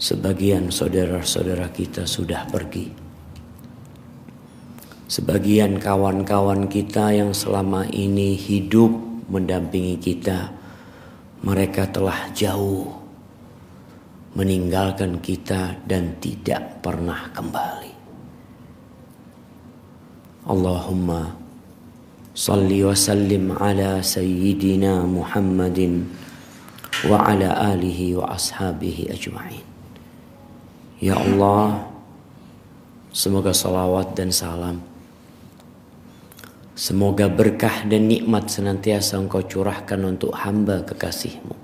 Sebagian saudara-saudara kita sudah pergi. Sebagian kawan-kawan kita yang selama ini hidup mendampingi kita, mereka telah jauh meninggalkan kita dan tidak pernah kembali. Allahumma salli wa sallim ala sayyidina Muhammadin wa ala alihi wa ashabihi ajma'in. Ya Allah, semoga salawat dan salam. Semoga berkah dan nikmat senantiasa engkau curahkan untuk hamba kekasihmu.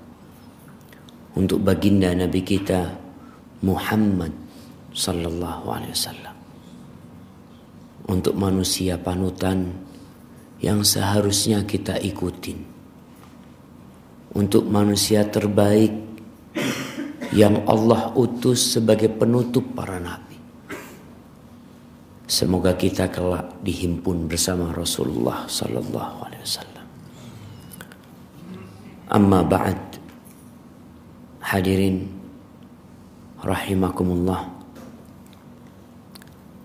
Untuk baginda Nabi kita Muhammad sallallahu alaihi wasallam. Untuk manusia panutan yang seharusnya kita ikutin. Untuk manusia terbaik yang Allah utus sebagai penutup para nabi. Semoga kita kelak dihimpun bersama Rasulullah sallallahu alaihi wasallam. Amma ba'd. Hadirin rahimakumullah.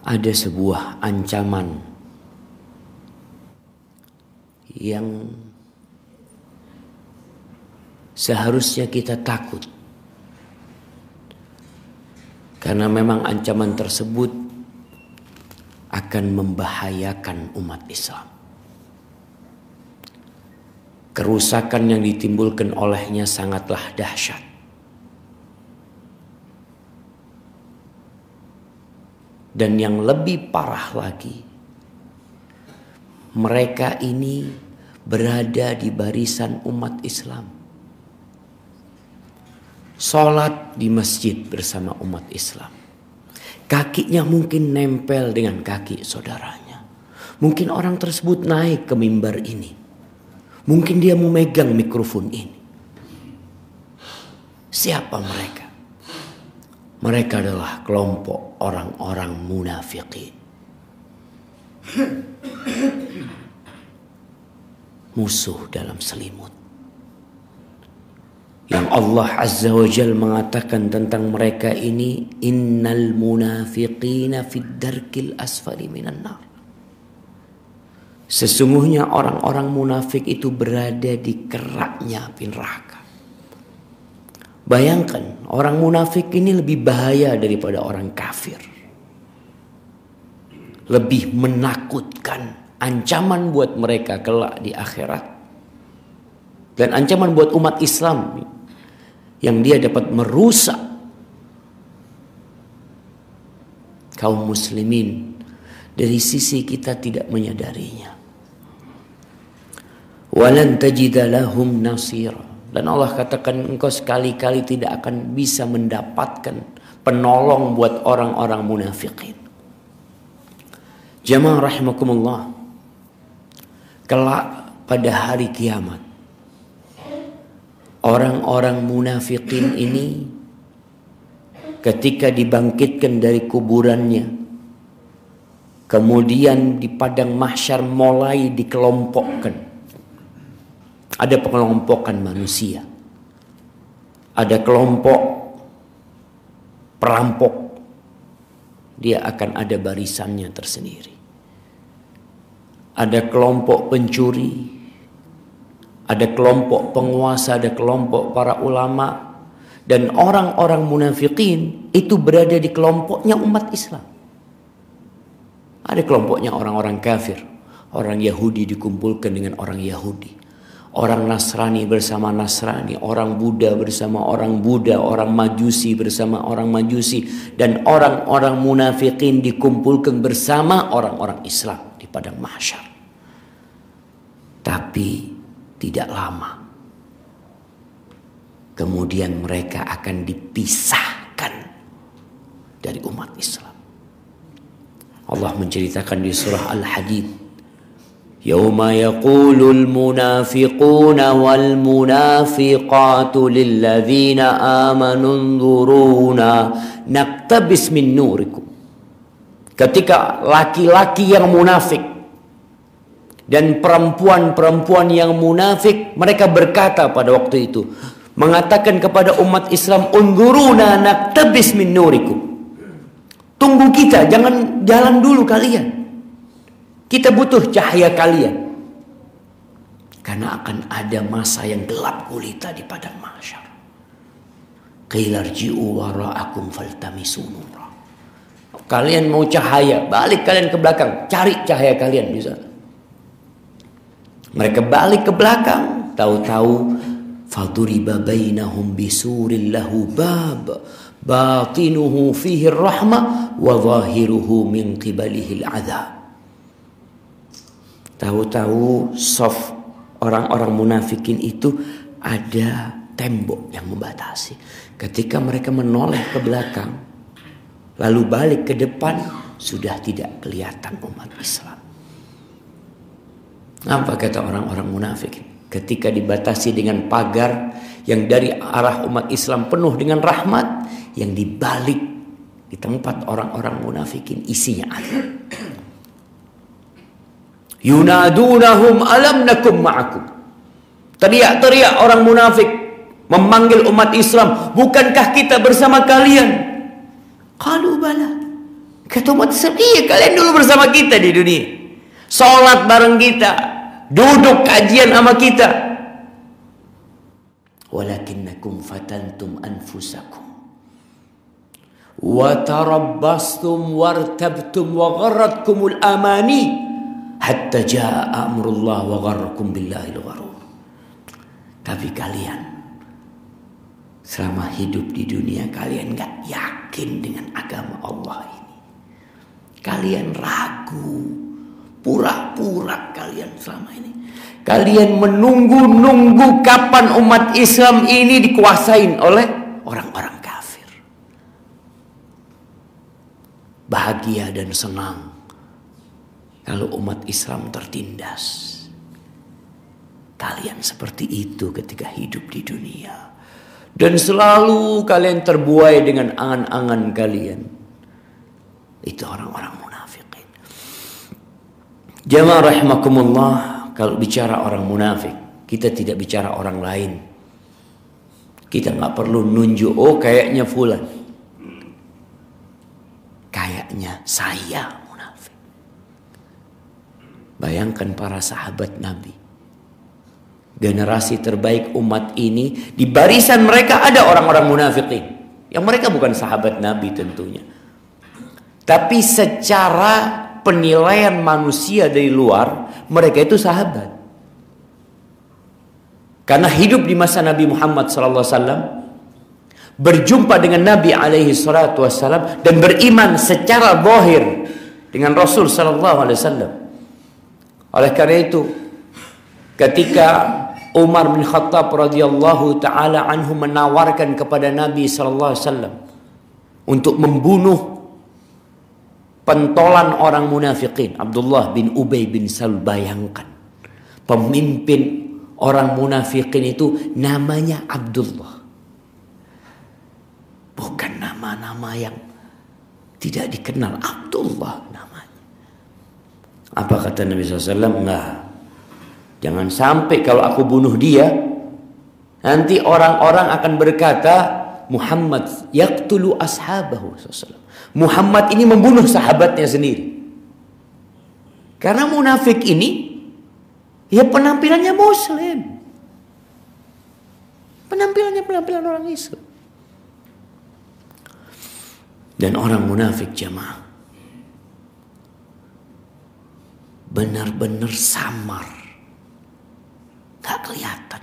Ada sebuah ancaman yang seharusnya kita takut karena memang ancaman tersebut akan membahayakan umat Islam. Kerusakan yang ditimbulkan olehnya sangatlah dahsyat. Dan yang lebih parah lagi, mereka ini berada di barisan umat Islam sholat di masjid bersama umat Islam. Kakinya mungkin nempel dengan kaki saudaranya. Mungkin orang tersebut naik ke mimbar ini. Mungkin dia memegang mikrofon ini. Siapa mereka? Mereka adalah kelompok orang-orang munafikin. Musuh dalam selimut yang Allah Azza wa Jal mengatakan tentang mereka ini innal munafiqina fid darkil asfali minan nar Sesungguhnya orang-orang munafik itu berada di keraknya api neraka. Bayangkan orang munafik ini lebih bahaya daripada orang kafir. Lebih menakutkan ancaman buat mereka kelak di akhirat. Dan ancaman buat umat Islam yang dia dapat merusak kaum muslimin dari sisi kita tidak menyadarinya. Walan tajidalahum nasir. Dan Allah katakan engkau sekali-kali tidak akan bisa mendapatkan penolong buat orang-orang munafikin. Jamaah rahimakumullah. Kelak pada hari kiamat orang-orang munafikin ini ketika dibangkitkan dari kuburannya kemudian di padang mahsyar mulai dikelompokkan. Ada pengelompokan manusia. Ada kelompok perampok. Dia akan ada barisannya tersendiri. Ada kelompok pencuri ada kelompok penguasa, ada kelompok para ulama dan orang-orang munafikin itu berada di kelompoknya umat Islam. Ada kelompoknya orang-orang kafir, orang Yahudi dikumpulkan dengan orang Yahudi. Orang Nasrani bersama Nasrani, orang Buddha bersama orang Buddha, orang Majusi bersama orang Majusi dan orang-orang munafikin dikumpulkan bersama orang-orang Islam di padang mahsyar. Tapi tidak lama. Kemudian mereka akan dipisahkan dari umat Islam. Allah menceritakan di surah Al-Hadid. يوم يقول المنافقون والمنافقات للذين آمنوا انظرونا نقتبس من نوركم ketika laki-laki yang munafik dan perempuan-perempuan yang munafik mereka berkata pada waktu itu mengatakan kepada umat Islam unduruna naktabis min nurikum. Tunggu kita jangan jalan dulu kalian. Kita butuh cahaya kalian. Karena akan ada masa yang gelap gulita di padang mahsyar. Qilarji'u wara'akum kalian mau cahaya balik kalian ke belakang. Cari cahaya kalian bisa mereka balik ke belakang tahu-tahu faduriba bainahum bisurin lahu bab batinuhu fihi rahmah wa zahiruhu min qibalihi al tahu-tahu soft orang-orang munafikin itu ada tembok yang membatasi. Ketika mereka menoleh ke belakang lalu balik ke depan sudah tidak kelihatan umat Islam apa kata orang-orang munafikin ketika dibatasi dengan pagar yang dari arah umat Islam penuh dengan rahmat yang dibalik di tempat orang-orang munafikin isinya azab. Yunadunahum alam nakum ma'akum. Teriak-teriak orang munafik memanggil umat Islam, bukankah kita bersama kalian? Kalau bala. Kata umat Islam, iya kalian dulu bersama kita di dunia. Salat bareng kita, duduk kajian sama kita. Walakinnakum fatantum anfusakum. Wa tarabbastum wartabtum wa gharratkumul amani hatta jaa amrullah wa gharrakum billahi gharur. Tapi kalian selama hidup di dunia kalian nggak yakin dengan agama Allah ini. Kalian ragu Pura-pura kalian selama ini. Kalian menunggu-nunggu kapan umat Islam ini dikuasain oleh orang-orang kafir. Bahagia dan senang kalau umat Islam tertindas. Kalian seperti itu ketika hidup di dunia. Dan selalu kalian terbuai dengan angan-angan kalian. Itu orang-orang Jamaah rahimakumullah, kalau bicara orang munafik, kita tidak bicara orang lain. Kita nggak perlu nunjuk, oh kayaknya fulan. Kayaknya saya munafik. Bayangkan para sahabat Nabi. Generasi terbaik umat ini, di barisan mereka ada orang-orang munafikin. Yang mereka bukan sahabat Nabi tentunya. Tapi secara penilaian manusia dari luar, mereka itu sahabat. Karena hidup di masa Nabi Muhammad SAW, berjumpa dengan Nabi alaihi salatu wassalam dan beriman secara bohir dengan Rasul sallallahu alaihi wasallam. Oleh karena itu, ketika Umar bin Khattab radhiyallahu taala anhu menawarkan kepada Nabi sallallahu alaihi wasallam untuk membunuh pentolan orang munafikin Abdullah bin Ubay bin Sal bayangkan. Pemimpin orang munafikin itu namanya Abdullah. Bukan nama-nama yang tidak dikenal Abdullah namanya. Apa kata Nabi SAW enggak. Jangan sampai kalau aku bunuh dia nanti orang-orang akan berkata Muhammad yaktulu ashabahu SAW Muhammad ini membunuh sahabatnya sendiri. Karena munafik ini ya penampilannya muslim. Penampilannya penampilan orang Islam. Dan orang munafik jamaah benar-benar samar. Gak kelihatan.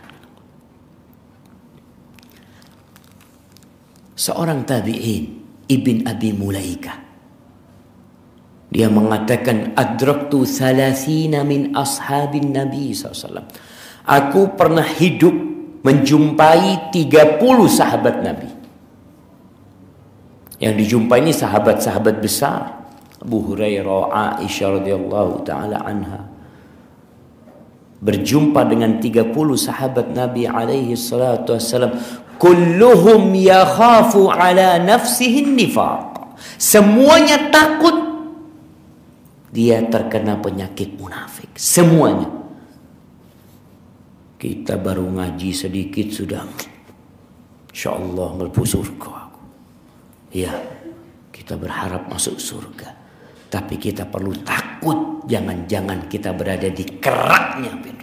Seorang tabi'in Ibn Abi Mulaika. Dia mengatakan adraktu salasina min ashabin Nabi SAW. Aku pernah hidup menjumpai 30 sahabat Nabi. Yang dijumpai ini sahabat-sahabat besar. Abu Hurairah, Aisyah radhiyallahu taala anha. Berjumpa dengan 30 sahabat Nabi alaihi salatu wassalam kulluhum yakhafu ala nafsihi nifaq. Semuanya takut dia terkena penyakit munafik. Semuanya. Kita baru ngaji sedikit sudah Insya Allah melbu surga aku. Ya, kita berharap masuk surga. Tapi kita perlu takut jangan-jangan kita berada di keraknya neraka.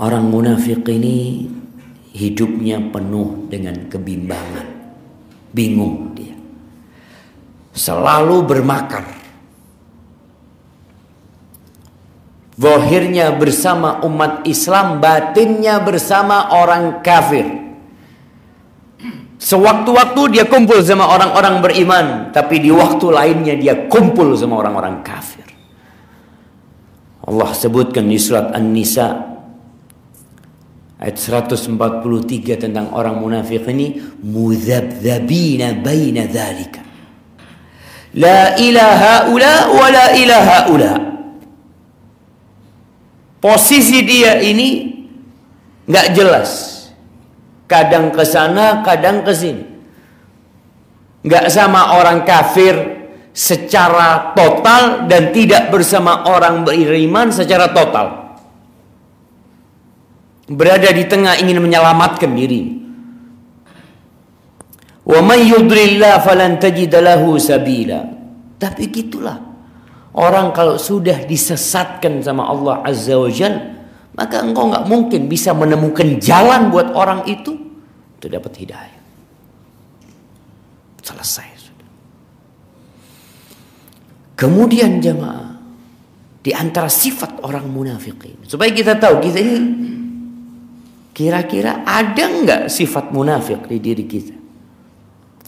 Orang munafik ini hidupnya penuh dengan kebimbangan. Bingung dia. Selalu bermakar. Zahirnya bersama umat Islam, batinnya bersama orang kafir. Sewaktu-waktu dia kumpul sama orang-orang beriman, tapi di waktu lainnya dia kumpul sama orang-orang kafir. Allah sebutkan di surat An-Nisa ayat 143 tentang orang munafik ini mudzabdzabina baina dzalika. La ilaha ula wa la ilaha ula. Posisi dia ini nggak jelas kadang ke sana, kadang ke sini. Enggak sama orang kafir secara total dan tidak bersama orang beriman secara total. Berada di tengah ingin menyelamatkan diri. Wa man yudlillah falan tajid sabila. Tapi gitulah. Orang kalau sudah disesatkan sama Allah Azza wa Jalla maka engkau nggak mungkin bisa menemukan jalan buat orang itu untuk dapat hidayah. Selesai sudah. Kemudian jemaah di antara sifat orang munafikin supaya kita tahu kita ini kira-kira ada nggak sifat munafik di diri kita?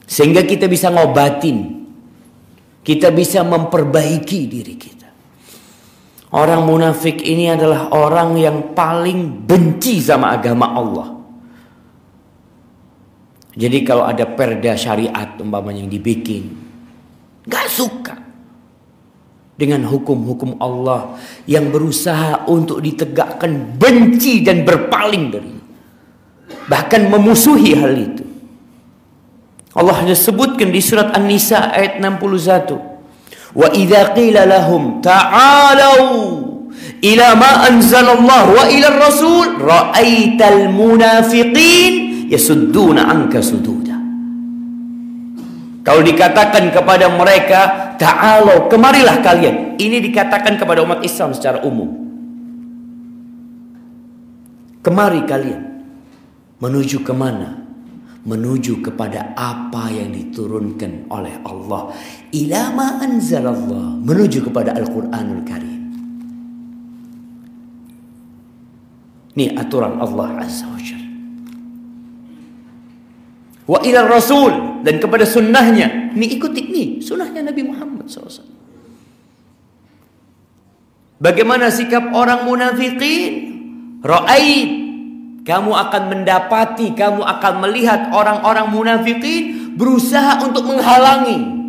Sehingga kita bisa ngobatin. Kita bisa memperbaiki diri kita. Orang munafik ini adalah orang yang paling benci sama agama Allah. Jadi kalau ada perda syariat umpamanya yang dibikin, gak suka dengan hukum-hukum Allah yang berusaha untuk ditegakkan benci dan berpaling dari bahkan memusuhi hal itu. Allah hanya sebutkan di surat An-Nisa ayat 61 Wa idza qila lahum ta'alu ila ma anzalallah wa ila rasul ra'aital munafiqin yasudduna anka sududa. Kalau dikatakan kepada mereka, ta'alu, kemarilah kalian. Ini dikatakan kepada umat Islam secara umum. Kemari kalian. Menuju ke mana? menuju kepada apa yang diturunkan oleh Allah. Ilama anzalallah. Menuju kepada Al-Qur'anul Karim. Ini aturan Allah Azza wa Jalla. Wa ila rasul. Dan kepada sunnahnya. Ini ikuti ini sunnahnya Nabi Muhammad SAW bagaimana sikap orang munafikin? Ra'ait kamu akan mendapati, kamu akan melihat orang-orang munafikin berusaha untuk menghalangi.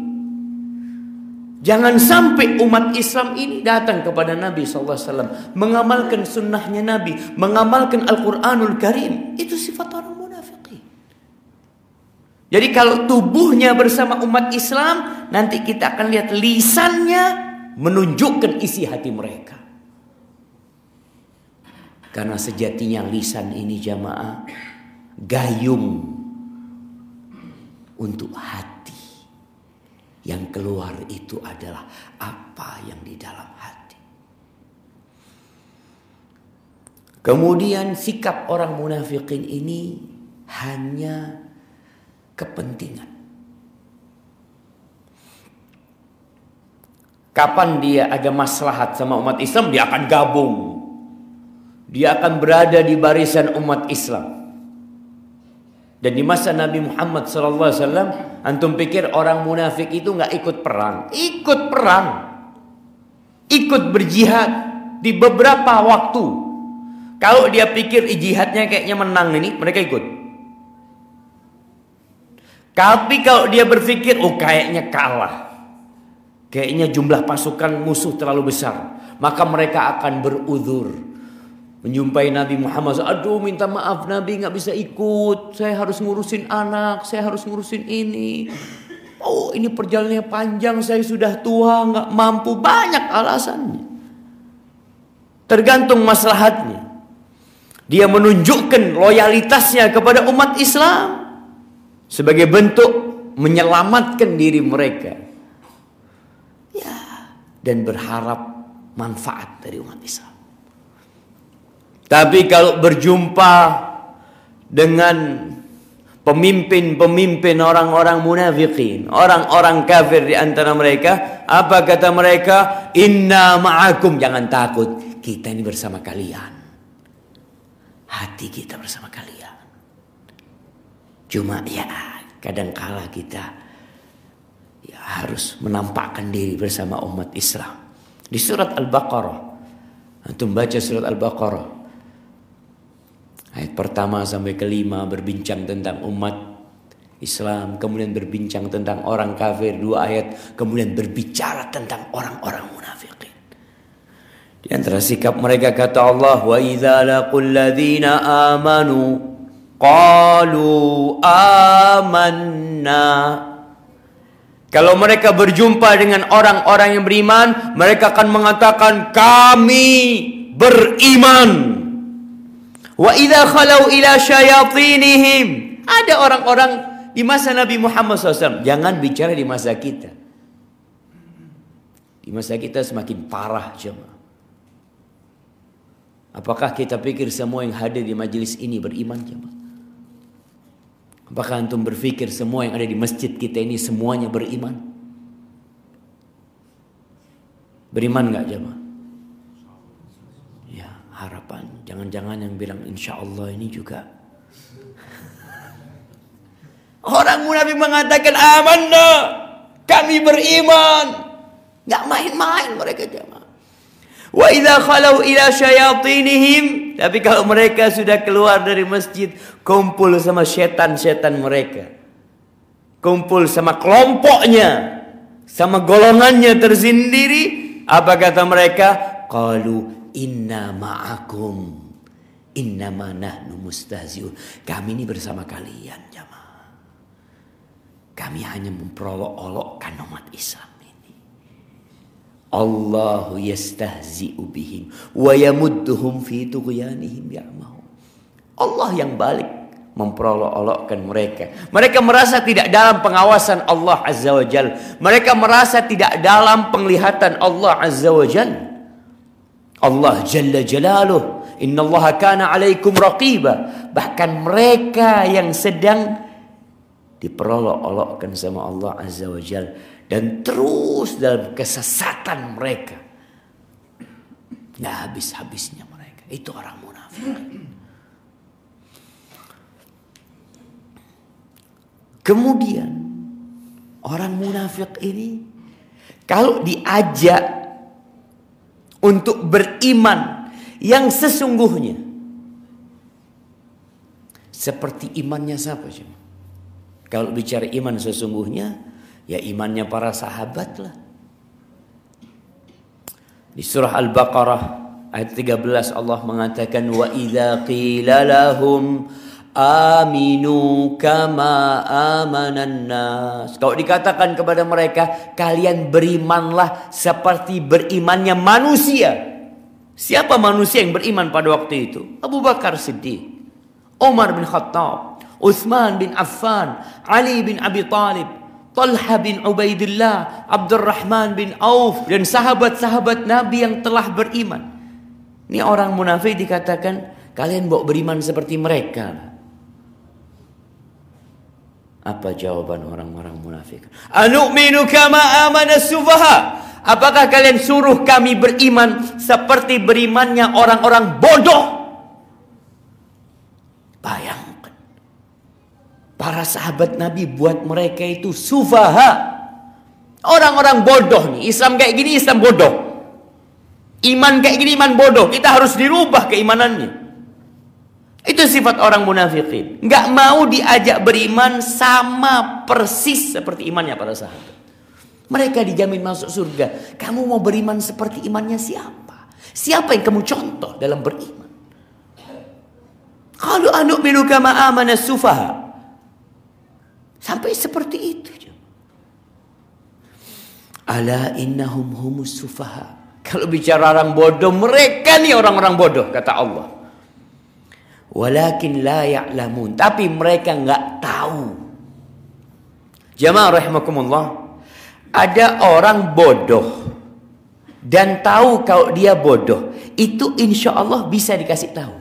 Jangan sampai umat Islam ini datang kepada Nabi SAW. Mengamalkan sunnahnya Nabi. Mengamalkan Al-Quranul Karim. Itu sifat orang munafikin. Jadi kalau tubuhnya bersama umat Islam. Nanti kita akan lihat lisannya menunjukkan isi hati mereka. Karena sejatinya lisan ini jamaah gayung untuk hati. Yang keluar itu adalah apa yang di dalam hati. Kemudian sikap orang munafikin ini hanya kepentingan. Kapan dia ada maslahat sama umat Islam, dia akan gabung dia akan berada di barisan umat Islam. Dan di masa Nabi Muhammad SAW, antum pikir orang munafik itu nggak ikut perang? Ikut perang, ikut berjihad di beberapa waktu. Kalau dia pikir jihadnya kayaknya menang ini, mereka ikut. Tapi kalau dia berpikir, oh kayaknya kalah. Kayaknya jumlah pasukan musuh terlalu besar. Maka mereka akan beruzur menjumpai Nabi Muhammad aduh minta maaf Nabi nggak bisa ikut. Saya harus ngurusin anak saya harus ngurusin ini. Oh ini perjalanannya panjang saya sudah tua nggak mampu. Banyak alasannya. Tergantung maslahatnya. Dia menunjukkan loyalitasnya kepada umat Islam sebagai bentuk menyelamatkan diri mereka. Ya, dan berharap manfaat dari umat Islam. Tapi kalau berjumpa dengan pemimpin-pemimpin orang-orang munafikin, orang-orang kafir di antara mereka, apa kata mereka? Inna ma'akum, jangan takut, kita ini bersama kalian. Hati kita bersama kalian. Cuma ya, kadangkala kita ya harus menampakkan diri bersama umat Islam. Di surat Al-Baqarah, antum baca surat Al-Baqarah, Ayat pertama sampai kelima berbincang tentang umat Islam, kemudian berbincang tentang orang kafir, dua ayat, kemudian berbicara tentang orang-orang munafikin. Di antara sikap mereka kata Allah, "Wa idza laqul ladzina amanu qalu amanna." Kalau mereka berjumpa dengan orang-orang yang beriman, mereka akan mengatakan kami beriman. Wa idza khalau ila syayatinihim. Ada orang-orang di masa Nabi Muhammad SAW. Jangan bicara di masa kita. Di masa kita semakin parah jemaah. Apakah kita pikir semua yang hadir di majelis ini beriman jemaah? Apakah antum berpikir semua yang ada di masjid kita ini semuanya beriman? Beriman nggak jemaah? Harapan. Jangan-jangan yang bilang insya Allah ini juga. Orang munafik mengatakan amanna. Kami beriman. Gak main-main mereka jamaah. Wa idza khalau ila syayatinihim. Tapi kalau mereka sudah keluar dari masjid. Kumpul sama setan-setan mereka. Kumpul sama kelompoknya. Sama golongannya tersendiri. Apa kata mereka? Qalu inna ma'akum innama nahnu mustahziun. Kami ini bersama kalian jamaah. Kami hanya memperolok-olokkan umat Islam ini. Allahu yastahzi'u bihim wa yamudduhum fi tughyanihim ya'mahum. Allah yang balik memperolok-olokkan mereka. Mereka merasa tidak dalam pengawasan Allah Azza wa Jal. Mereka merasa tidak dalam penglihatan Allah Azza wa Jalla. Allah Jalla Jalaluh. Inna Allah kana alaikum raqiba. Bahkan mereka yang sedang Diperolok-olokkan sama Allah Azza wa Jal Dan terus dalam kesesatan mereka. Nggak habis-habisnya mereka. Itu orang munafik. Kemudian Orang munafik ini Kalau diajak untuk beriman yang sesungguhnya. Seperti imannya siapa sih? Kalau bicara iman sesungguhnya, ya imannya para sahabat lah. Di surah Al-Baqarah ayat 13 Allah mengatakan wa idza qila lahum Aminu kama amanan nas. Kalau dikatakan kepada mereka, kalian berimanlah seperti berimannya manusia. Siapa manusia yang beriman pada waktu itu? Abu Bakar Siddiq, Umar bin Khattab, Uthman bin Affan, Ali bin Abi Talib, Talha bin Ubaidillah, Abdurrahman bin Auf dan sahabat-sahabat Nabi yang telah beriman. Ini orang munafik dikatakan kalian bawa beriman seperti mereka. Apa jawaban orang-orang munafik? Anu'minu kama amana sufaha. Apakah kalian suruh kami beriman seperti berimannya orang-orang bodoh? Bayangkan. Para sahabat Nabi buat mereka itu sufaha. Orang-orang bodoh nih. Islam kayak gini Islam bodoh. Iman kayak gini iman bodoh. Kita harus dirubah keimanannya. Itu sifat orang munafikin. Nggak mau diajak beriman sama persis seperti imannya para sahabat. Mereka dijamin masuk surga. Kamu mau beriman seperti imannya siapa? Siapa yang kamu contoh dalam beriman? Kalau anu minu kama amana sufaha. Sampai seperti itu. Ala innahum humus sufaha. Kalau bicara orang bodoh, mereka nih orang-orang bodoh, kata Allah. Walakin la ya'lamun. Tapi mereka nggak tahu. Jamaah rahimakumullah. Ada orang bodoh. Dan tahu kalau dia bodoh. Itu insya Allah bisa dikasih tahu.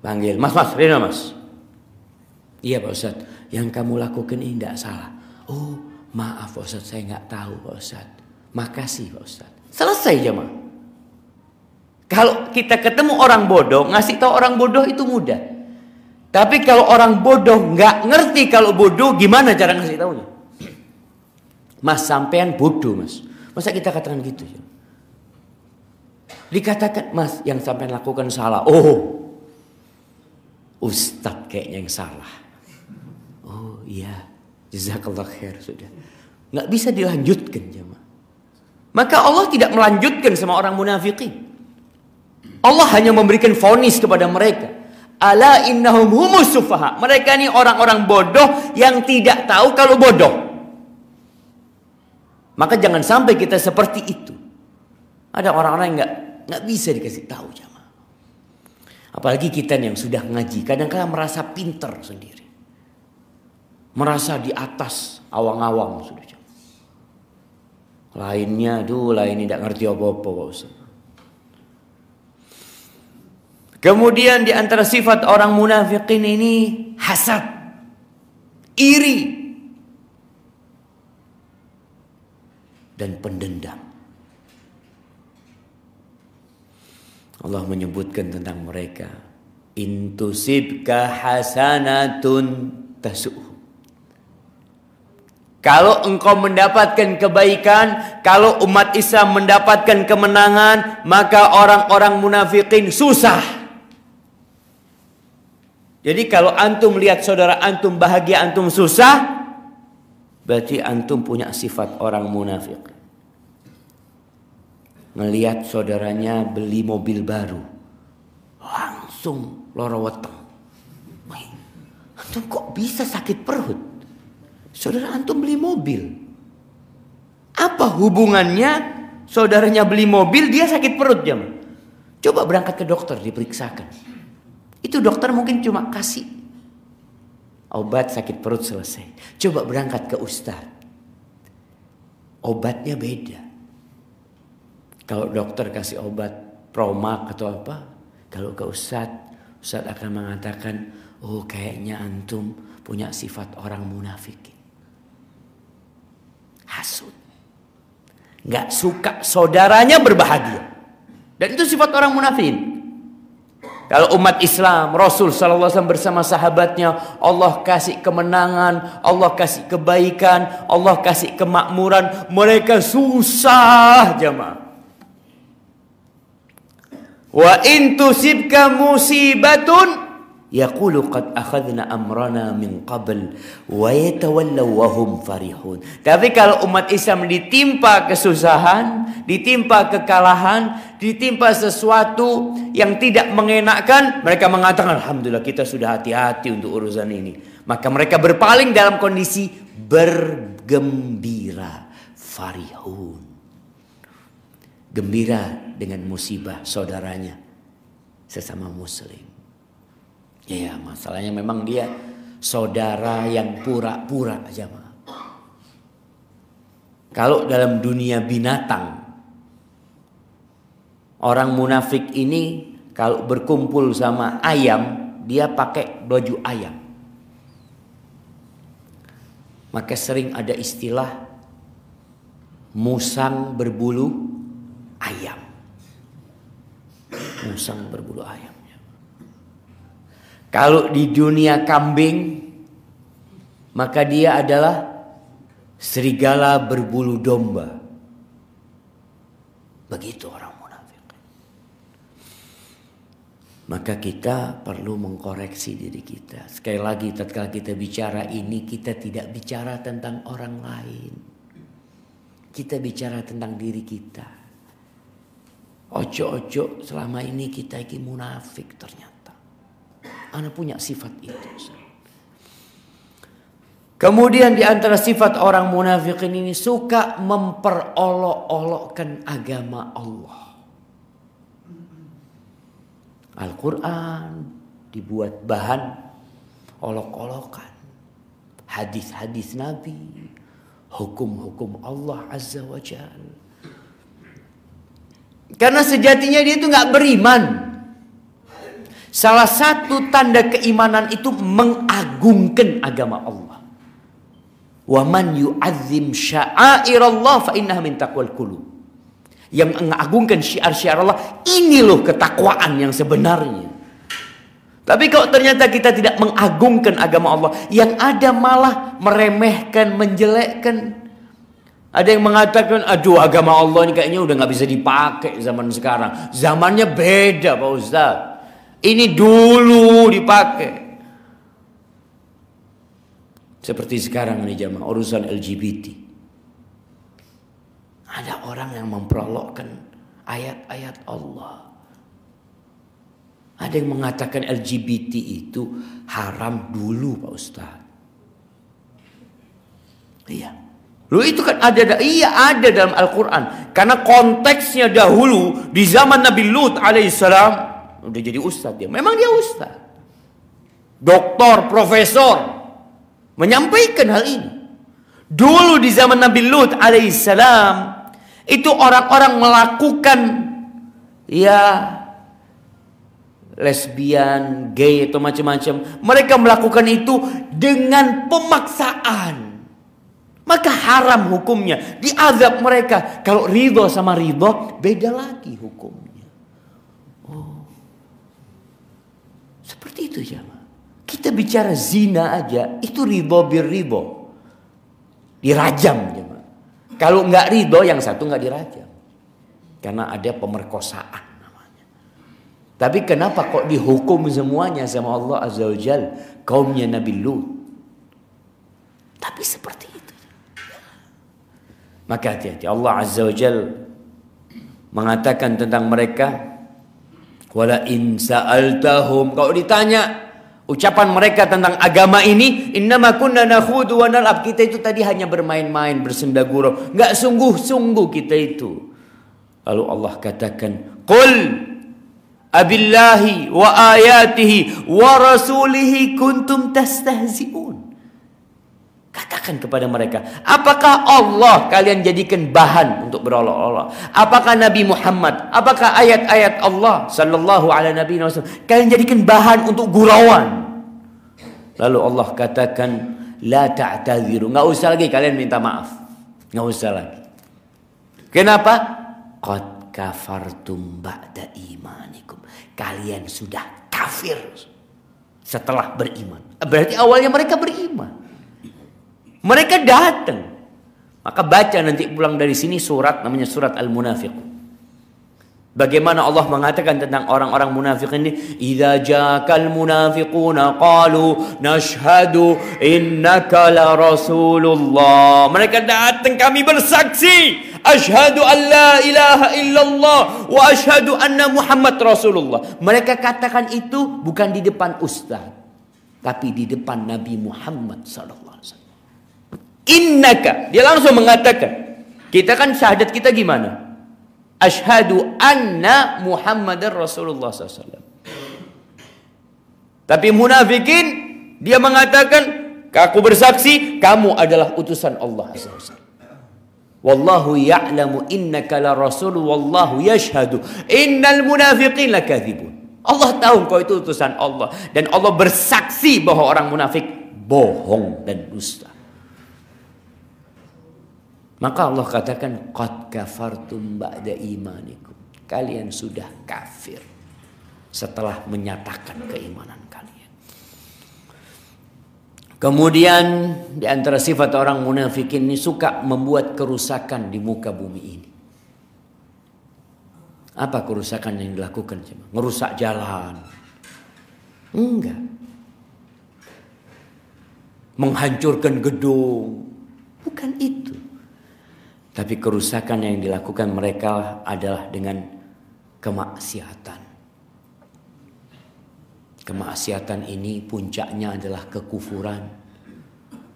Panggil, mas, mas, Rina mas. Iya Pak Ustadz, yang kamu lakukan ini tidak salah. Oh, maaf Pak Ustadz, saya nggak tahu Pak Ustadz. Makasih Pak Ustadz. Selesai jemaah. Kalau kita ketemu orang bodoh, ngasih tahu orang bodoh itu mudah. Tapi kalau orang bodoh nggak ngerti kalau bodoh, gimana cara ngasih tahunya? Mas sampean bodoh mas. Masa kita katakan gitu ya? Dikatakan mas yang sampean lakukan salah. Oh, Ustadz kayaknya yang salah. Oh iya, jazakallah khair sudah. Nggak bisa dilanjutkan jemaah. Maka Allah tidak melanjutkan sama orang munafikin. Allah hanya memberikan fonis kepada mereka. Ala innahum humus sufaha. Mereka ini orang-orang bodoh yang tidak tahu kalau bodoh. Maka jangan sampai kita seperti itu. Ada orang-orang yang nggak nggak bisa dikasih tahu jamaah. Apalagi kita yang sudah ngaji, kadang-kadang merasa pinter sendiri. Merasa di atas awang-awang sudah. Lainnya, tuh lain tidak ngerti apa-apa Pak Kemudian di antara sifat orang munafikin ini hasad, iri, dan pendendam. Allah menyebutkan tentang mereka. Intusibka hasanatun tasuh. Kalau engkau mendapatkan kebaikan, kalau umat Islam mendapatkan kemenangan, maka orang-orang munafikin susah. Jadi kalau antum lihat saudara antum bahagia, antum susah, berarti antum punya sifat orang munafik. Ngelihat saudaranya beli mobil baru, langsung loro. Antum kok bisa sakit perut? Saudara antum beli mobil. Apa hubungannya saudaranya beli mobil dia sakit perut jam? Coba berangkat ke dokter diperiksakan. Itu dokter mungkin cuma kasih obat sakit perut selesai. Coba berangkat ke ustaz. Obatnya beda. Kalau dokter kasih obat promak atau apa, kalau ke ustaz, ustaz akan mengatakan, oh kayaknya antum punya sifat orang munafik hasut. Nggak suka saudaranya berbahagia. Dan itu sifat orang munafik. Kalau umat Islam, Rasul SAW bersama sahabatnya, Allah kasih kemenangan, Allah kasih kebaikan, Allah kasih kemakmuran, mereka susah jemaah. Wa in tusibka musibatun Yaqulu qad akhadna amrana min qabl wa yatawallaw wa. Tapi kalau umat Islam ditimpa kesusahan, ditimpa kekalahan, ditimpa sesuatu yang tidak mengenakkan, mereka mengatakan alhamdulillah kita sudah hati-hati untuk urusan ini. Maka mereka berpaling dalam kondisi bergembira, farihun. Gembira dengan musibah saudaranya sesama muslim. Ya masalahnya memang dia saudara yang pura-pura aja mah. Kalau dalam dunia binatang orang munafik ini kalau berkumpul sama ayam dia pakai baju ayam. Maka sering ada istilah musang berbulu ayam. Musang berbulu ayam. Kalau di dunia kambing, maka dia adalah serigala berbulu domba. Begitu orang munafik. Maka kita perlu mengkoreksi diri kita. Sekali lagi tatkala kita bicara ini kita tidak bicara tentang orang lain. Kita bicara tentang diri kita. Ojo-ojo selama ini kita ini munafik ternyata. Anak punya sifat itu. Kemudian di antara sifat orang munafikin ini suka memperolok-olokkan agama Allah. Al-Quran dibuat bahan olok-olokan. Hadis-hadis Nabi. Hukum-hukum Allah Azza wa Jal. Karena sejatinya dia itu nggak beriman. Salah satu tanda keimanan itu mengagungkan agama Allah. Wa man yu'azzim sya'airallah fa innaha min taqwal qulub. Yang mengagungkan syiar-syiar Allah, ini loh ketakwaan yang sebenarnya. Tapi kalau ternyata kita tidak mengagungkan agama Allah, yang ada malah meremehkan, menjelekkan. Ada yang mengatakan, aduh agama Allah ini kayaknya udah nggak bisa dipakai zaman sekarang. Zamannya beda Pak Ustaz. Ini dulu dipakai. Seperti sekarang ini jamaah urusan LGBT. Ada orang yang memperolokkan ayat-ayat Allah. Ada yang mengatakan LGBT itu haram dulu Pak Ustaz. Iya. Lu itu kan ada, iya ada dalam Al-Quran. Karena konteksnya dahulu di zaman Nabi Lut alaihissalam Udah jadi ustadz dia. Memang dia ustadz. Doktor, profesor. Menyampaikan hal ini. Dulu di zaman Nabi Lut alaihissalam. Itu orang-orang melakukan. Ya. Lesbian, gay atau macam-macam. Mereka melakukan itu dengan pemaksaan. Maka haram hukumnya. Diazab mereka. Kalau ridho sama ridho, beda lagi hukumnya. Seperti itu ya. Kita bicara zina aja, itu ribo bir ribo. Dirajam ya. Kalau nggak ribo, yang satu nggak dirajam. Karena ada pemerkosaan namanya. Tapi kenapa kok dihukum semuanya sama Allah Azza wa Jal? Kaumnya Nabi Lut. Tapi seperti itu. Maka hati-hati. Allah Azza wa Jal mengatakan tentang mereka Wala in sa'altahum. Kalau ditanya ucapan mereka tentang agama ini innama kunna nakhudu wa nal'ab kita itu tadi hanya bermain-main bersenda gurau. Enggak sungguh-sungguh kita itu. Lalu Allah katakan qul abillahi wa ayatihi wa rasulihi kuntum tastahzi'un Katakan kepada mereka, apakah Allah kalian jadikan bahan untuk berolok-olok? Apakah Nabi Muhammad? Apakah ayat-ayat Allah sallallahu alaihi nabi kalian jadikan bahan untuk gurauan? Lalu Allah katakan, la ta'tadhiru. Enggak usah lagi kalian minta maaf. Enggak usah lagi. Kenapa? Qad kafartum ba'da imanikum. Kalian sudah kafir setelah beriman. Berarti awalnya mereka beriman. Mereka datang. Maka baca nanti pulang dari sini surat namanya surat Al-Munafiq. Bagaimana Allah mengatakan tentang orang-orang munafik ini? Idza ja'akal munafiquna qalu nashhadu innaka la rasulullah. Mereka datang kami bersaksi Ashhadu an la ilaha illallah wa ashhadu anna Muhammad Rasulullah. Mereka katakan itu bukan di depan ustaz, tapi di depan Nabi Muhammad sallallahu Innaka. Dia langsung mengatakan. Kita kan syahadat kita gimana? Ashadu anna Muhammadar Rasulullah SAW. Tapi munafikin dia mengatakan, aku bersaksi kamu adalah utusan Allah SAW. Wallahu ya'lamu innaka la rasul wallahu yashhadu innal munafiqin lakathibun. Allah tahu kau itu utusan Allah dan Allah bersaksi bahwa orang munafik bohong dan dusta. Maka Allah katakan qad kafartum ba'da imanikum. Kalian sudah kafir setelah menyatakan keimanan kalian. Kemudian di antara sifat orang munafikin ini suka membuat kerusakan di muka bumi ini. Apa kerusakan yang dilakukan? Ngerusak jalan. Enggak. Menghancurkan gedung. Bukan itu. Tapi kerusakan yang dilakukan mereka adalah dengan kemaksiatan. Kemaksiatan ini puncaknya adalah kekufuran.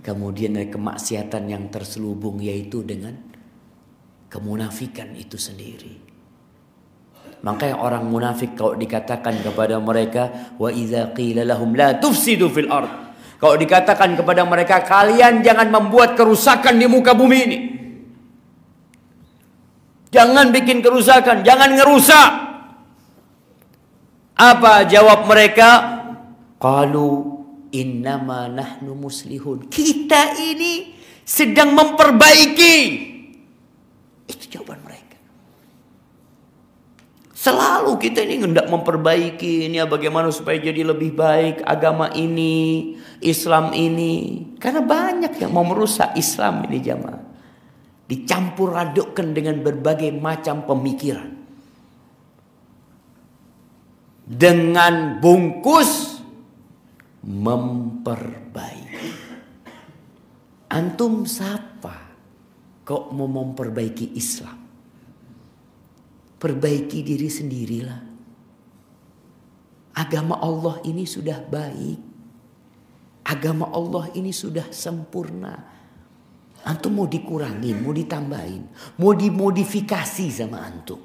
Kemudian ada kemaksiatan yang terselubung yaitu dengan kemunafikan itu sendiri. Makanya orang munafik kalau dikatakan kepada mereka wa idza qila lahum la tufsidu fil ard. Kalau dikatakan kepada mereka kalian jangan membuat kerusakan di muka bumi ini. Jangan bikin kerusakan, jangan ngerusak. Apa jawab mereka? Qalu innama nahnu muslihun. Kita ini sedang memperbaiki. Itu jawaban mereka. Selalu kita ini hendak memperbaiki ini ya bagaimana supaya jadi lebih baik agama ini, Islam ini. Karena banyak yang mau merusak Islam ini jamaah. Dicampur adukkan dengan berbagai macam pemikiran. Dengan bungkus memperbaiki. Antum siapa kok mau memperbaiki Islam? Perbaiki diri sendirilah. Agama Allah ini sudah baik. Agama Allah ini sudah sempurna. Antum mau dikurangin, mau ditambahin, mau dimodifikasi sama antum.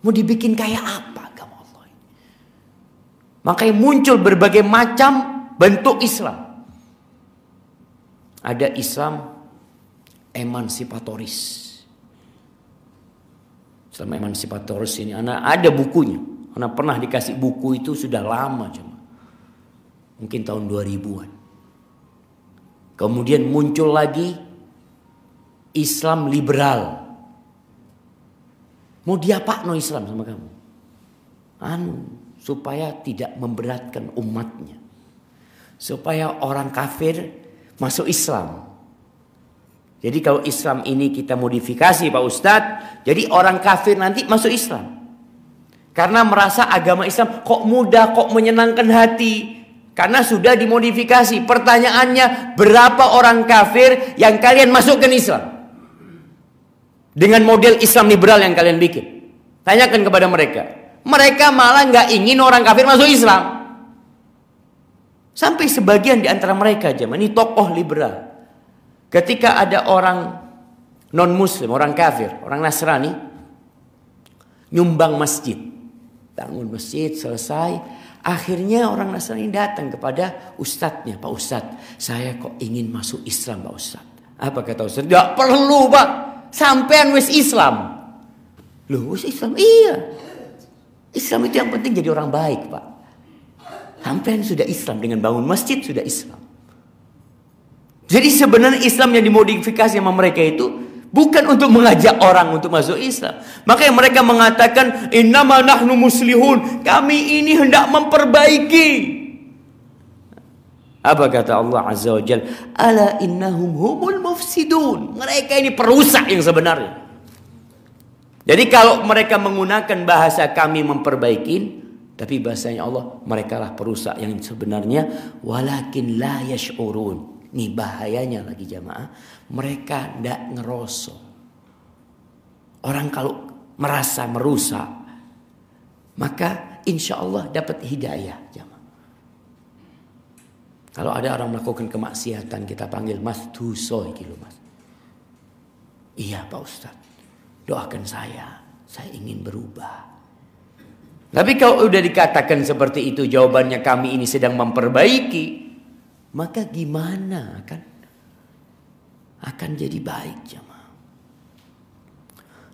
Mau dibikin kayak apa agama Allah? Makanya muncul berbagai macam bentuk Islam. Ada Islam emansipatoris. Sama emansipatoris ini. Anak ada bukunya. Anak pernah dikasih buku itu sudah lama cuma. Mungkin tahun 2000-an. Kemudian muncul lagi Islam liberal. Mau diapa no Islam sama kamu? Anu, supaya tidak memberatkan umatnya. Supaya orang kafir masuk Islam. Jadi kalau Islam ini kita modifikasi Pak Ustadz, jadi orang kafir nanti masuk Islam. Karena merasa agama Islam kok mudah, kok menyenangkan hati. Karena sudah dimodifikasi. Pertanyaannya, berapa orang kafir yang kalian masukkan Islam? Dengan model Islam liberal yang kalian bikin. Tanyakan kepada mereka. Mereka malah nggak ingin orang kafir masuk Islam. Sampai sebagian di antara mereka aja, ini tokoh liberal. Ketika ada orang non muslim, orang kafir, orang Nasrani nyumbang masjid. Bangun masjid selesai, akhirnya orang Nasrani datang kepada ustadznya, Pak Ustadz, saya kok ingin masuk Islam Pak Ustadz. Apa kata Ustadz? Tidak perlu Pak, sampean wis Islam. Loh wis Islam? Iya. Islam itu yang penting jadi orang baik Pak. Sampean sudah Islam dengan bangun masjid sudah Islam. Jadi sebenarnya Islam yang dimodifikasi sama mereka itu bukan untuk mengajak orang untuk masuk Islam. Makanya mereka mengatakan innama nahnu muslihun. Kami ini hendak memperbaiki. Apa kata Allah Azza wa Jal? Ala innahum humul mufsidun. Mereka ini perusak yang sebenarnya. Jadi kalau mereka menggunakan bahasa kami memperbaiki, tapi bahasanya Allah mereka lah perusak yang sebenarnya walakin la yash'urun. Nih bahayanya lagi jamaah. Mereka tidak ngerosok. Orang kalau merasa merusak. Maka insya Allah dapat hidayah jamaah. Kalau ada orang melakukan kemaksiatan kita panggil mas tusoy gitu mas. Iya Pak Ustadz. Doakan saya. Saya ingin berubah. Tapi kalau udah dikatakan seperti itu jawabannya kami ini sedang memperbaiki maka gimana kan akan jadi baik jemaah.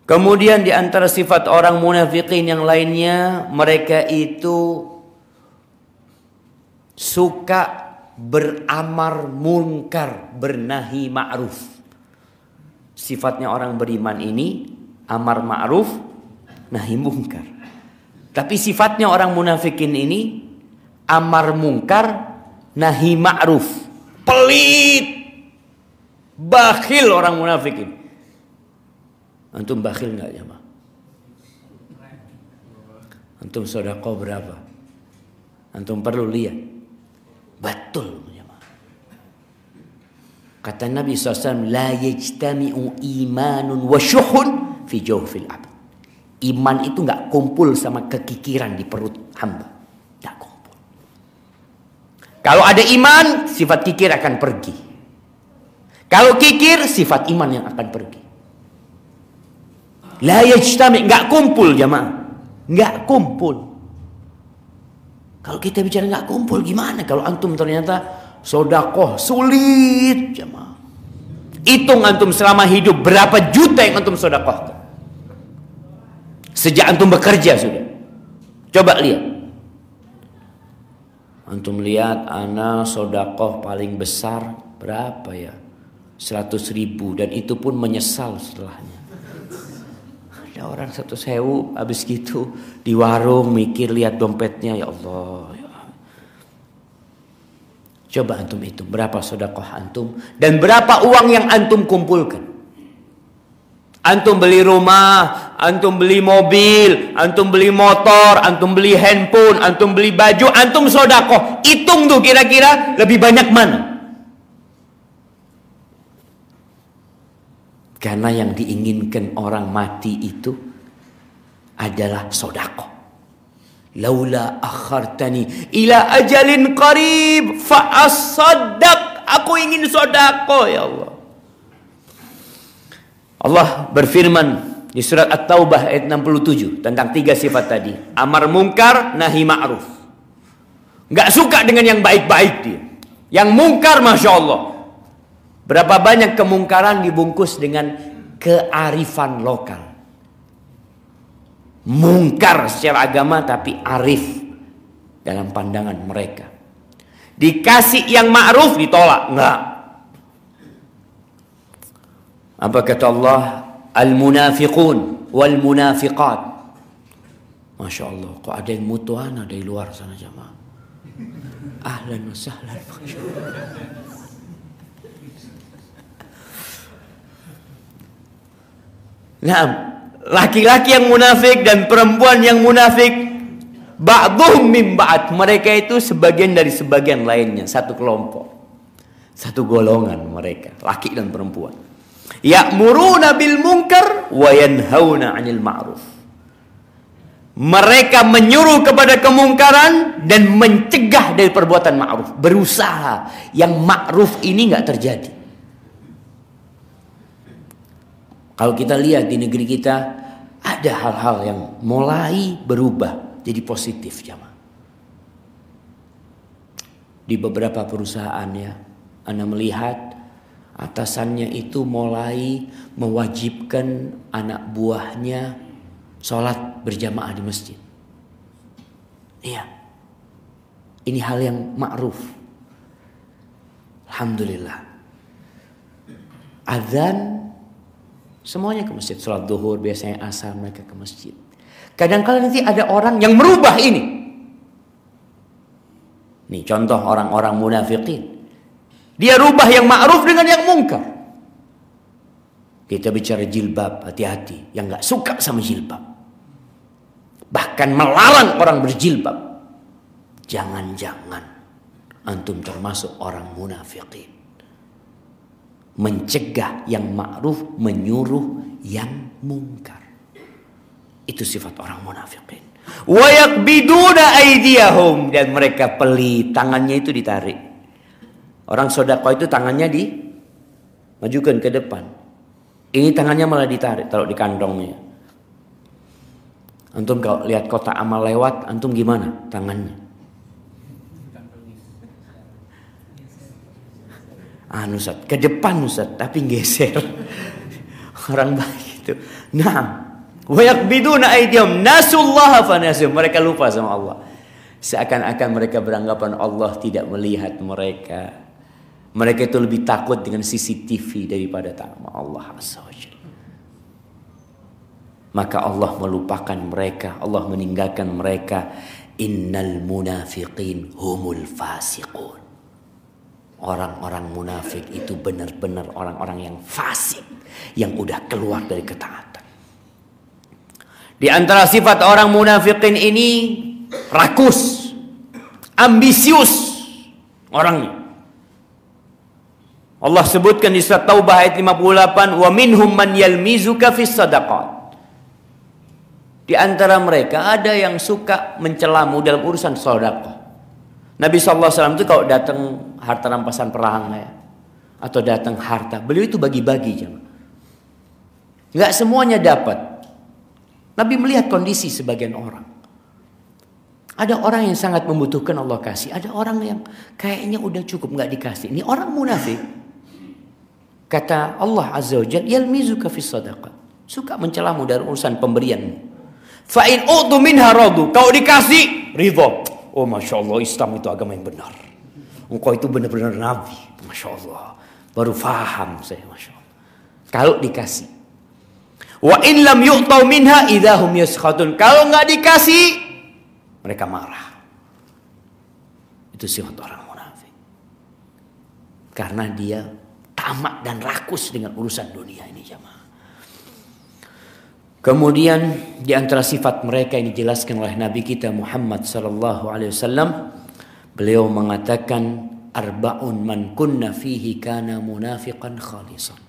Kemudian di antara sifat orang munafikin yang lainnya mereka itu suka beramar munkar, bernahi ma'ruf. Sifatnya orang beriman ini amar ma'ruf, nahi munkar. Tapi sifatnya orang munafikin ini amar munkar, nahi ma'ruf, pelit, bakhil orang munafikin. Antum bakhil nggak ya, Ma? Antum sodako berapa? Antum perlu lihat. Betul. Ya, Kata Nabi SAW, La yajtami'u imanun wa syuhun fi jawfil abd. Iman itu nggak kumpul sama kekikiran di perut hamba. Kalau ada iman, sifat kikir akan pergi. Kalau kikir, sifat iman yang akan pergi. La yajtami, enggak kumpul jamaah. Enggak kumpul. Kalau kita bicara enggak kumpul gimana kalau antum ternyata sodakoh sulit jamaah. Hitung antum selama hidup berapa juta yang antum sodakoh. Sejak antum bekerja sudah. Coba lihat. Antum lihat anak sodakoh paling besar berapa ya? 100 ribu dan itu pun menyesal setelahnya. Ada orang satu sewu habis gitu di warung mikir lihat dompetnya ya Allah. Ya. Coba antum itu berapa sodakoh antum dan berapa uang yang antum kumpulkan. Antum beli rumah, antum beli mobil, antum beli motor, antum beli handphone, antum beli baju, antum sodakoh. Hitung tuh kira-kira lebih banyak mana? Karena yang diinginkan orang mati itu adalah sodako. Laula akhartani ila ajalin qarib fa'asaddaq. Aku ingin sodako ya Allah. Allah berfirman di surat At-Taubah ayat 67 tentang tiga sifat tadi. Amar mungkar, nahi ma'ruf. Gak suka dengan yang baik-baik dia. Yang mungkar Masya Allah. Berapa banyak kemungkaran dibungkus dengan kearifan lokal. Mungkar secara agama tapi arif dalam pandangan mereka. Dikasih yang ma'ruf ditolak. Enggak. Apa kata Allah? Al-munafiqun wal munafiqat. Masya Allah. Kok ada yang mutuan ada di luar sana jamaah. Ahlan wa sahlan. Nah, laki-laki yang munafik dan perempuan yang munafik ba'dhum min ba'd. Mereka itu sebagian dari sebagian lainnya, satu kelompok. Satu golongan mereka, laki dan perempuan. Ya'muruna bil munkar wa yanhauna 'anil ma'ruf. Mereka menyuruh kepada kemungkaran dan mencegah dari perbuatan ma'ruf. Berusaha yang ma'ruf ini nggak terjadi. Kalau kita lihat di negeri kita ada hal-hal yang mulai berubah jadi positif jamaah. Di beberapa perusahaan ya, Anda melihat atasannya itu mulai mewajibkan anak buahnya sholat berjamaah di masjid. Iya. Ini hal yang ma'ruf. Alhamdulillah. Azan Semuanya ke masjid. Sholat duhur biasanya asar mereka ke masjid. Kadang-kadang nanti ada orang yang merubah ini. Nih contoh orang-orang munafikin. Dia rubah yang ma'ruf dengan yang mungkar. Kita bicara jilbab, hati-hati. Yang gak suka sama jilbab. Bahkan melarang orang berjilbab. Jangan-jangan antum termasuk orang munafikin mencegah yang ma'ruf, menyuruh yang mungkar. Itu sifat orang munafikin. Wa yakbiduna aydiyahum dan mereka pelit, tangannya itu ditarik. Orang sodako itu tangannya di majukan ke depan. Ini tangannya malah ditarik taruh di kantongnya. Antum kalau lihat kota amal lewat, antum gimana tangannya? anu Ustaz, ke depan Ustaz, tapi geser. Orang baik itu. Nah, wa yakbiduna aydihim nasullaha fanasum. Mereka lupa sama Allah. Seakan-akan mereka beranggapan Allah tidak melihat mereka. Mereka itu lebih takut dengan CCTV daripada sama Allah Azza Maka Allah melupakan mereka, Allah meninggalkan mereka. Innal munafiqin humul fasiqun orang-orang munafik itu benar-benar orang-orang yang fasik yang udah keluar dari ketaatan. Di antara sifat orang munafikin ini rakus, ambisius orangnya. Allah sebutkan di surat Taubah ayat 58, "Wa minhum man yalmizuka fis sadaqat." Di antara mereka ada yang suka mencelamu dalam urusan sedekah. Nabi SAW itu kalau datang harta rampasan perang ya, atau datang harta, beliau itu bagi-bagi jangan. Nggak semuanya dapat. Nabi melihat kondisi sebagian orang. Ada orang yang sangat membutuhkan Allah kasih. Ada orang yang kayaknya udah cukup nggak dikasih. Ini orang munafik. Kata Allah Azza wa Jalla, "Yalmizuka fi sadaqah." Suka mencelamu dari urusan pemberianmu. Fa in utu minha radu. Kau dikasih, ridho. Oh Masya Allah, Islam itu agama yang benar. Engkau itu benar-benar Nabi. Masya Allah. Baru faham saya, Masya Allah. Kalau dikasih. Wa in lam yu'tau minha idahum yaskhatun. Kalau nggak dikasih, mereka marah. Itu sifat orang munafik. Karena dia tamak dan rakus dengan urusan dunia ini jamaah. Kemudian di antara sifat mereka yang dijelaskan oleh Nabi kita Muhammad sallallahu alaihi wasallam beliau mengatakan arbaun man kunna fihi kana munafiqan khalisan.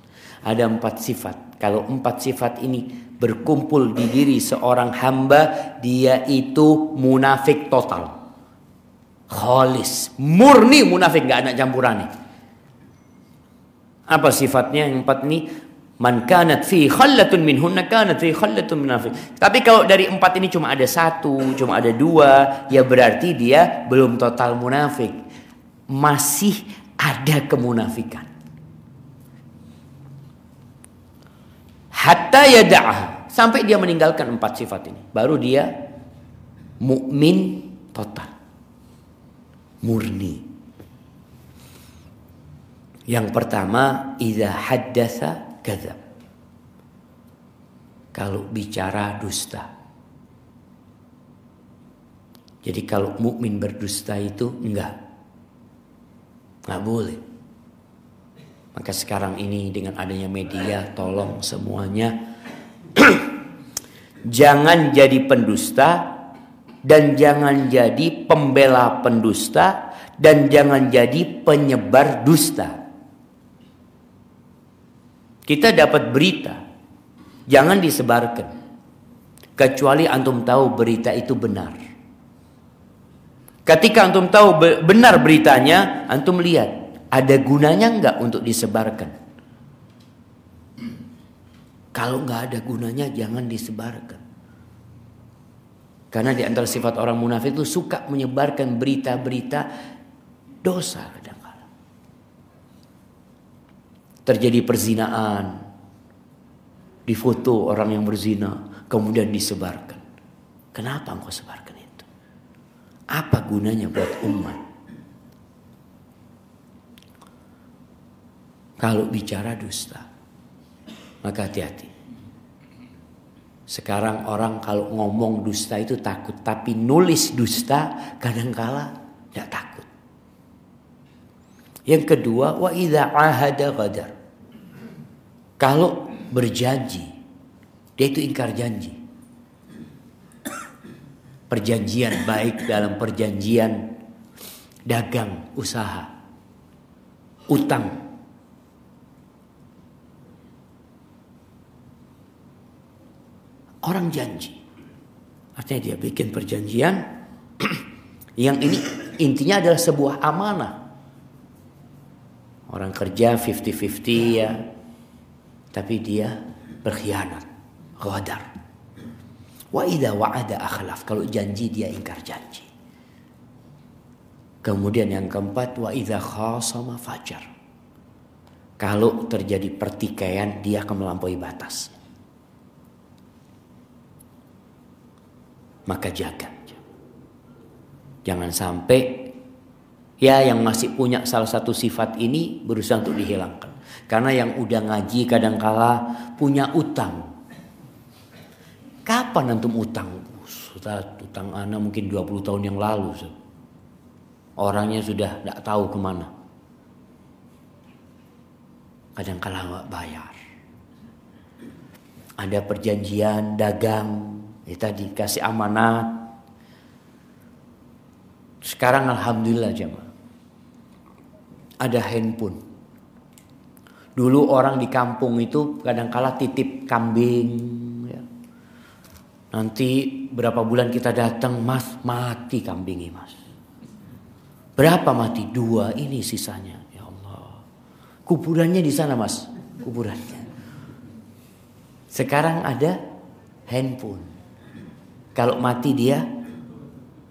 Ada empat sifat. Kalau empat sifat ini berkumpul di diri seorang hamba, dia itu munafik total. Khalis, murni munafik, nggak ada campuran nih. Apa sifatnya yang empat ini? Man kanat fi khallatun minhunna kanat fi khallatun munafik. Tapi kalau dari empat ini cuma ada satu, cuma ada dua, ya berarti dia belum total munafik. Masih ada kemunafikan. hatta yada'ah sampai dia meninggalkan empat sifat ini baru dia mukmin total murni yang pertama idza haddatsa kadzab. Kalau bicara dusta. Jadi kalau mukmin berdusta itu enggak. Enggak boleh. Maka sekarang ini dengan adanya media tolong semuanya. Jangan jadi pendusta dan jangan jadi pembela pendusta dan jangan jadi penyebar dusta. Kita dapat berita, jangan disebarkan. Kecuali antum tahu berita itu benar. Ketika antum tahu benar beritanya, antum lihat ada gunanya nggak untuk disebarkan? Kalau nggak ada gunanya jangan disebarkan. Karena di antara sifat orang munafik itu suka menyebarkan berita-berita dosa kadang-kadang. Terjadi perzinaan, difoto orang yang berzina, kemudian disebarkan. Kenapa engkau sebarkan itu? Apa gunanya buat umat? Kalau bicara dusta, maka hati-hati. Sekarang orang kalau ngomong dusta itu takut, tapi nulis dusta kadangkala tidak takut. Yang kedua, wa idza ahada ghadar. Kalau berjanji, dia itu ingkar janji. Perjanjian baik dalam perjanjian dagang, usaha, utang Orang janji. Artinya dia bikin perjanjian yang ini intinya adalah sebuah amanah. Orang kerja 50-50 ya. Tapi dia berkhianat. Ghadar. Wa idha wa'ada akhlaf. Kalau janji dia ingkar janji. Kemudian yang keempat wa idha khasama fajar. Kalau terjadi pertikaian dia akan melampaui batas. maka jaga. Jangan sampai ya yang masih punya salah satu sifat ini berusaha untuk dihilangkan. Karena yang udah ngaji kadangkala punya utang. Kapan antum utang? Sudah utang anak mungkin 20 tahun yang lalu. Orangnya sudah tidak tahu ke mana. Kadangkala nggak bayar. Ada perjanjian dagang kita dikasih amanat. Sekarang alhamdulillah jemaah. Ada handphone. Dulu orang di kampung itu kadang-kala titip kambing. Ya. Nanti berapa bulan kita datang, mas mati kambingnya mas. Berapa mati? Dua ini sisanya. Ya Allah. Kuburannya di sana mas. Kuburannya. Sekarang ada handphone. Kalau mati dia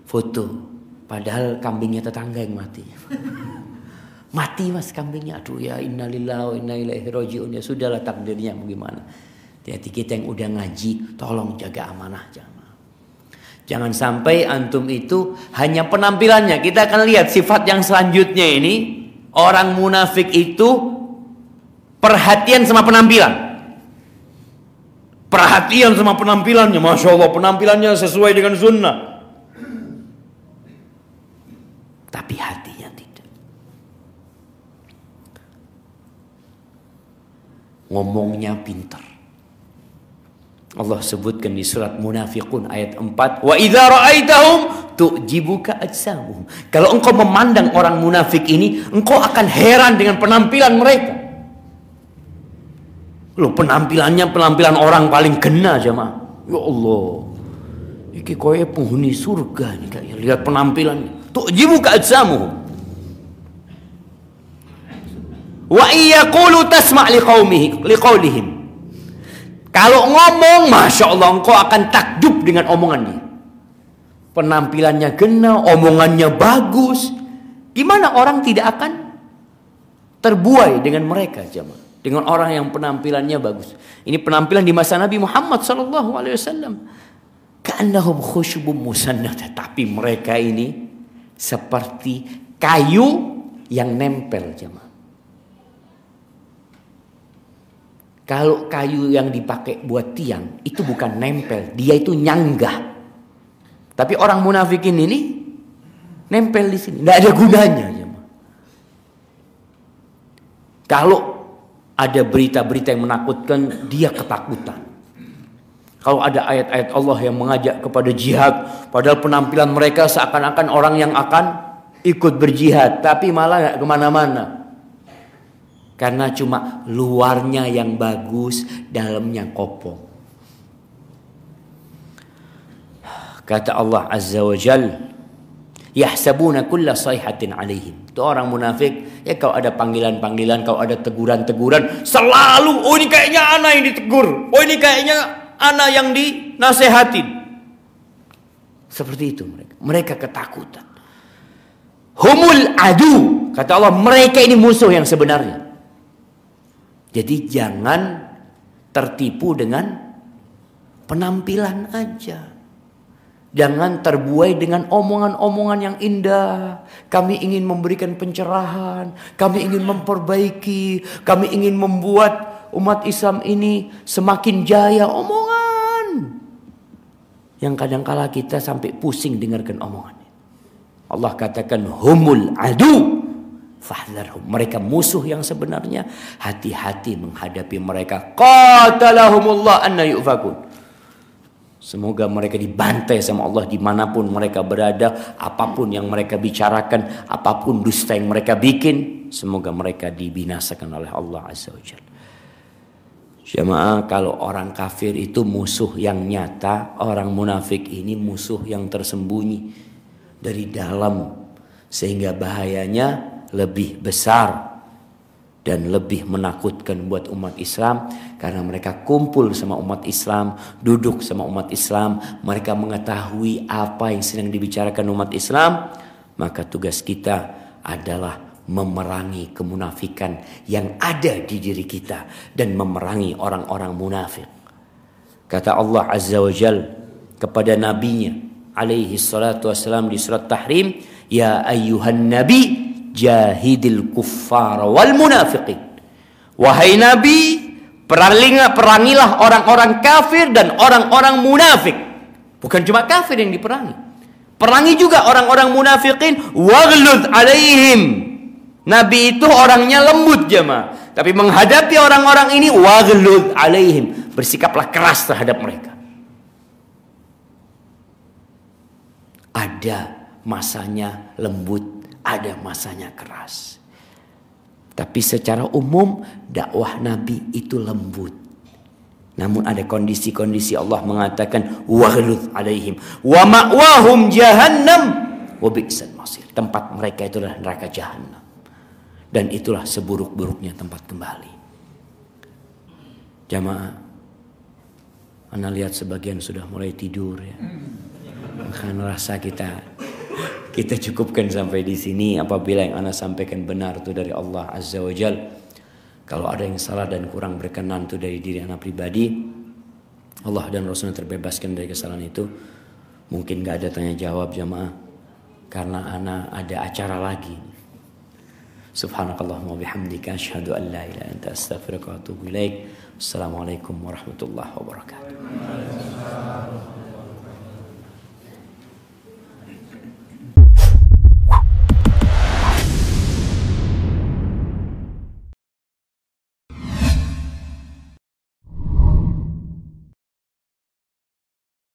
foto. Padahal kambingnya tetangga yang mati. mati mas kambingnya. Aduh ya innalillahi wa inna ilaihi rajiun. Ya sudahlah takdirnya bagaimana. Jadi kita yang udah ngaji, tolong jaga amanah jamaah. Jangan sampai antum itu hanya penampilannya. Kita akan lihat sifat yang selanjutnya ini. Orang munafik itu perhatian sama penampilan. Perhatian sama penampilannya. Masya Allah penampilannya sesuai dengan sunnah. Tapi hatinya tidak. Ngomongnya pintar. Allah sebutkan di surat Munafiqun ayat 4, "Wa idza ra'aitahum tu'jibuka ajsamuhum." Kalau engkau memandang orang munafik ini, engkau akan heran dengan penampilan mereka. Loh penampilannya penampilan orang paling kena mah. Ya Allah. Iki kowe penghuni surga nih kayak lihat penampilannya. Tu'jibu ka'ajsamuhum. Wa iyaqulu tasma' liqaumihi liqaulihim. Kalau ngomong, masya Allah, engkau akan takjub dengan omongannya. Penampilannya kena, omongannya bagus. Gimana orang tidak akan terbuai dengan mereka, jemaah? dengan orang yang penampilannya bagus. Ini penampilan di masa Nabi Muhammad sallallahu alaihi wasallam. Ka'annahum tapi mereka ini seperti kayu yang nempel jemaah. Kalau kayu yang dipakai buat tiang itu bukan nempel, dia itu nyanggah. Tapi orang munafikin ini nempel di sini, tidak ada gunanya. Jemaah. Kalau ada berita-berita yang menakutkan, dia ketakutan. Kalau ada ayat-ayat Allah yang mengajak kepada jihad, padahal penampilan mereka seakan-akan orang yang akan ikut berjihad, tapi malah ke mana-mana. Karena cuma luarnya yang bagus, dalamnya kopong. Kata Allah Azza wa Jalla, Yahsabuna kulla sayhatin alaihim. Itu orang munafik. Ya kalau ada panggilan-panggilan, kalau ada teguran-teguran. Selalu, oh ini kayaknya anak yang ditegur. Oh ini kayaknya anak yang dinasehatin. Seperti itu mereka. Mereka ketakutan. Humul adu. Kata Allah, mereka ini musuh yang sebenarnya. Jadi jangan tertipu dengan penampilan aja. Jangan terbuai dengan omongan-omongan yang indah. Kami ingin memberikan pencerahan, kami ingin memperbaiki, kami ingin membuat umat Islam ini semakin jaya. Omongan yang kadangkala kita sampai pusing dengarkan omongan. Allah katakan humul adu. Fahdharhum. Mereka musuh yang sebenarnya. Hati-hati menghadapi mereka. Qatalahumullah anna yufakun. Semoga mereka dibantai sama Allah di mana pun mereka berada. Apa pun yang mereka bicarakan. Apa pun dusta yang mereka bikin. Semoga mereka dibinasakan oleh Allah Azza wa. Jemaah kalau orang kafir itu musuh yang nyata. Orang munafik ini musuh yang tersembunyi. Dari dalam. Sehingga bahayanya lebih besar dan lebih menakutkan buat umat Islam karena mereka kumpul sama umat Islam, duduk sama umat Islam, mereka mengetahui apa yang sedang dibicarakan umat Islam, maka tugas kita adalah memerangi kemunafikan yang ada di diri kita dan memerangi orang-orang munafik. Kata Allah Azza wa Jal kepada nabinya alaihi salatu wassalam di surat Tahrim, ya ayyuhan nabi jahidil kuffar wal munafiqin. Wahai Nabi, perangilah, perangilah orang-orang kafir dan orang-orang munafik. Bukan cuma kafir yang diperangi. Perangi juga orang-orang munafikin. Waghlud alaihim. Nabi itu orangnya lembut jemaah. Tapi menghadapi orang-orang ini waghlud alaihim. Bersikaplah keras terhadap mereka. Ada masanya lembut ada masanya keras. Tapi secara umum dakwah Nabi itu lembut. Namun ada kondisi-kondisi Allah mengatakan waghluz alaihim wa ma'wahum jahannam wa bi'sal masir. Tempat mereka itulah neraka jahanam. Dan itulah seburuk-buruknya tempat kembali. Jamaah Anda lihat sebagian sudah mulai tidur ya. Maka rasa kita kita cukupkan sampai di sini apabila yang Anda sampaikan benar itu dari Allah Azza wa Jal. Kalau ada yang salah dan kurang berkenan itu dari diri anak pribadi, Allah dan Rasulnya terbebaskan dari kesalahan itu. Mungkin gak ada tanya jawab jamaah karena anak ada acara lagi. Subhanakallahumma bihamdika asyhadu an la ilaha anta astaghfiruka wa atubu ilaik. Assalamualaikum warahmatullahi wabarakatuh.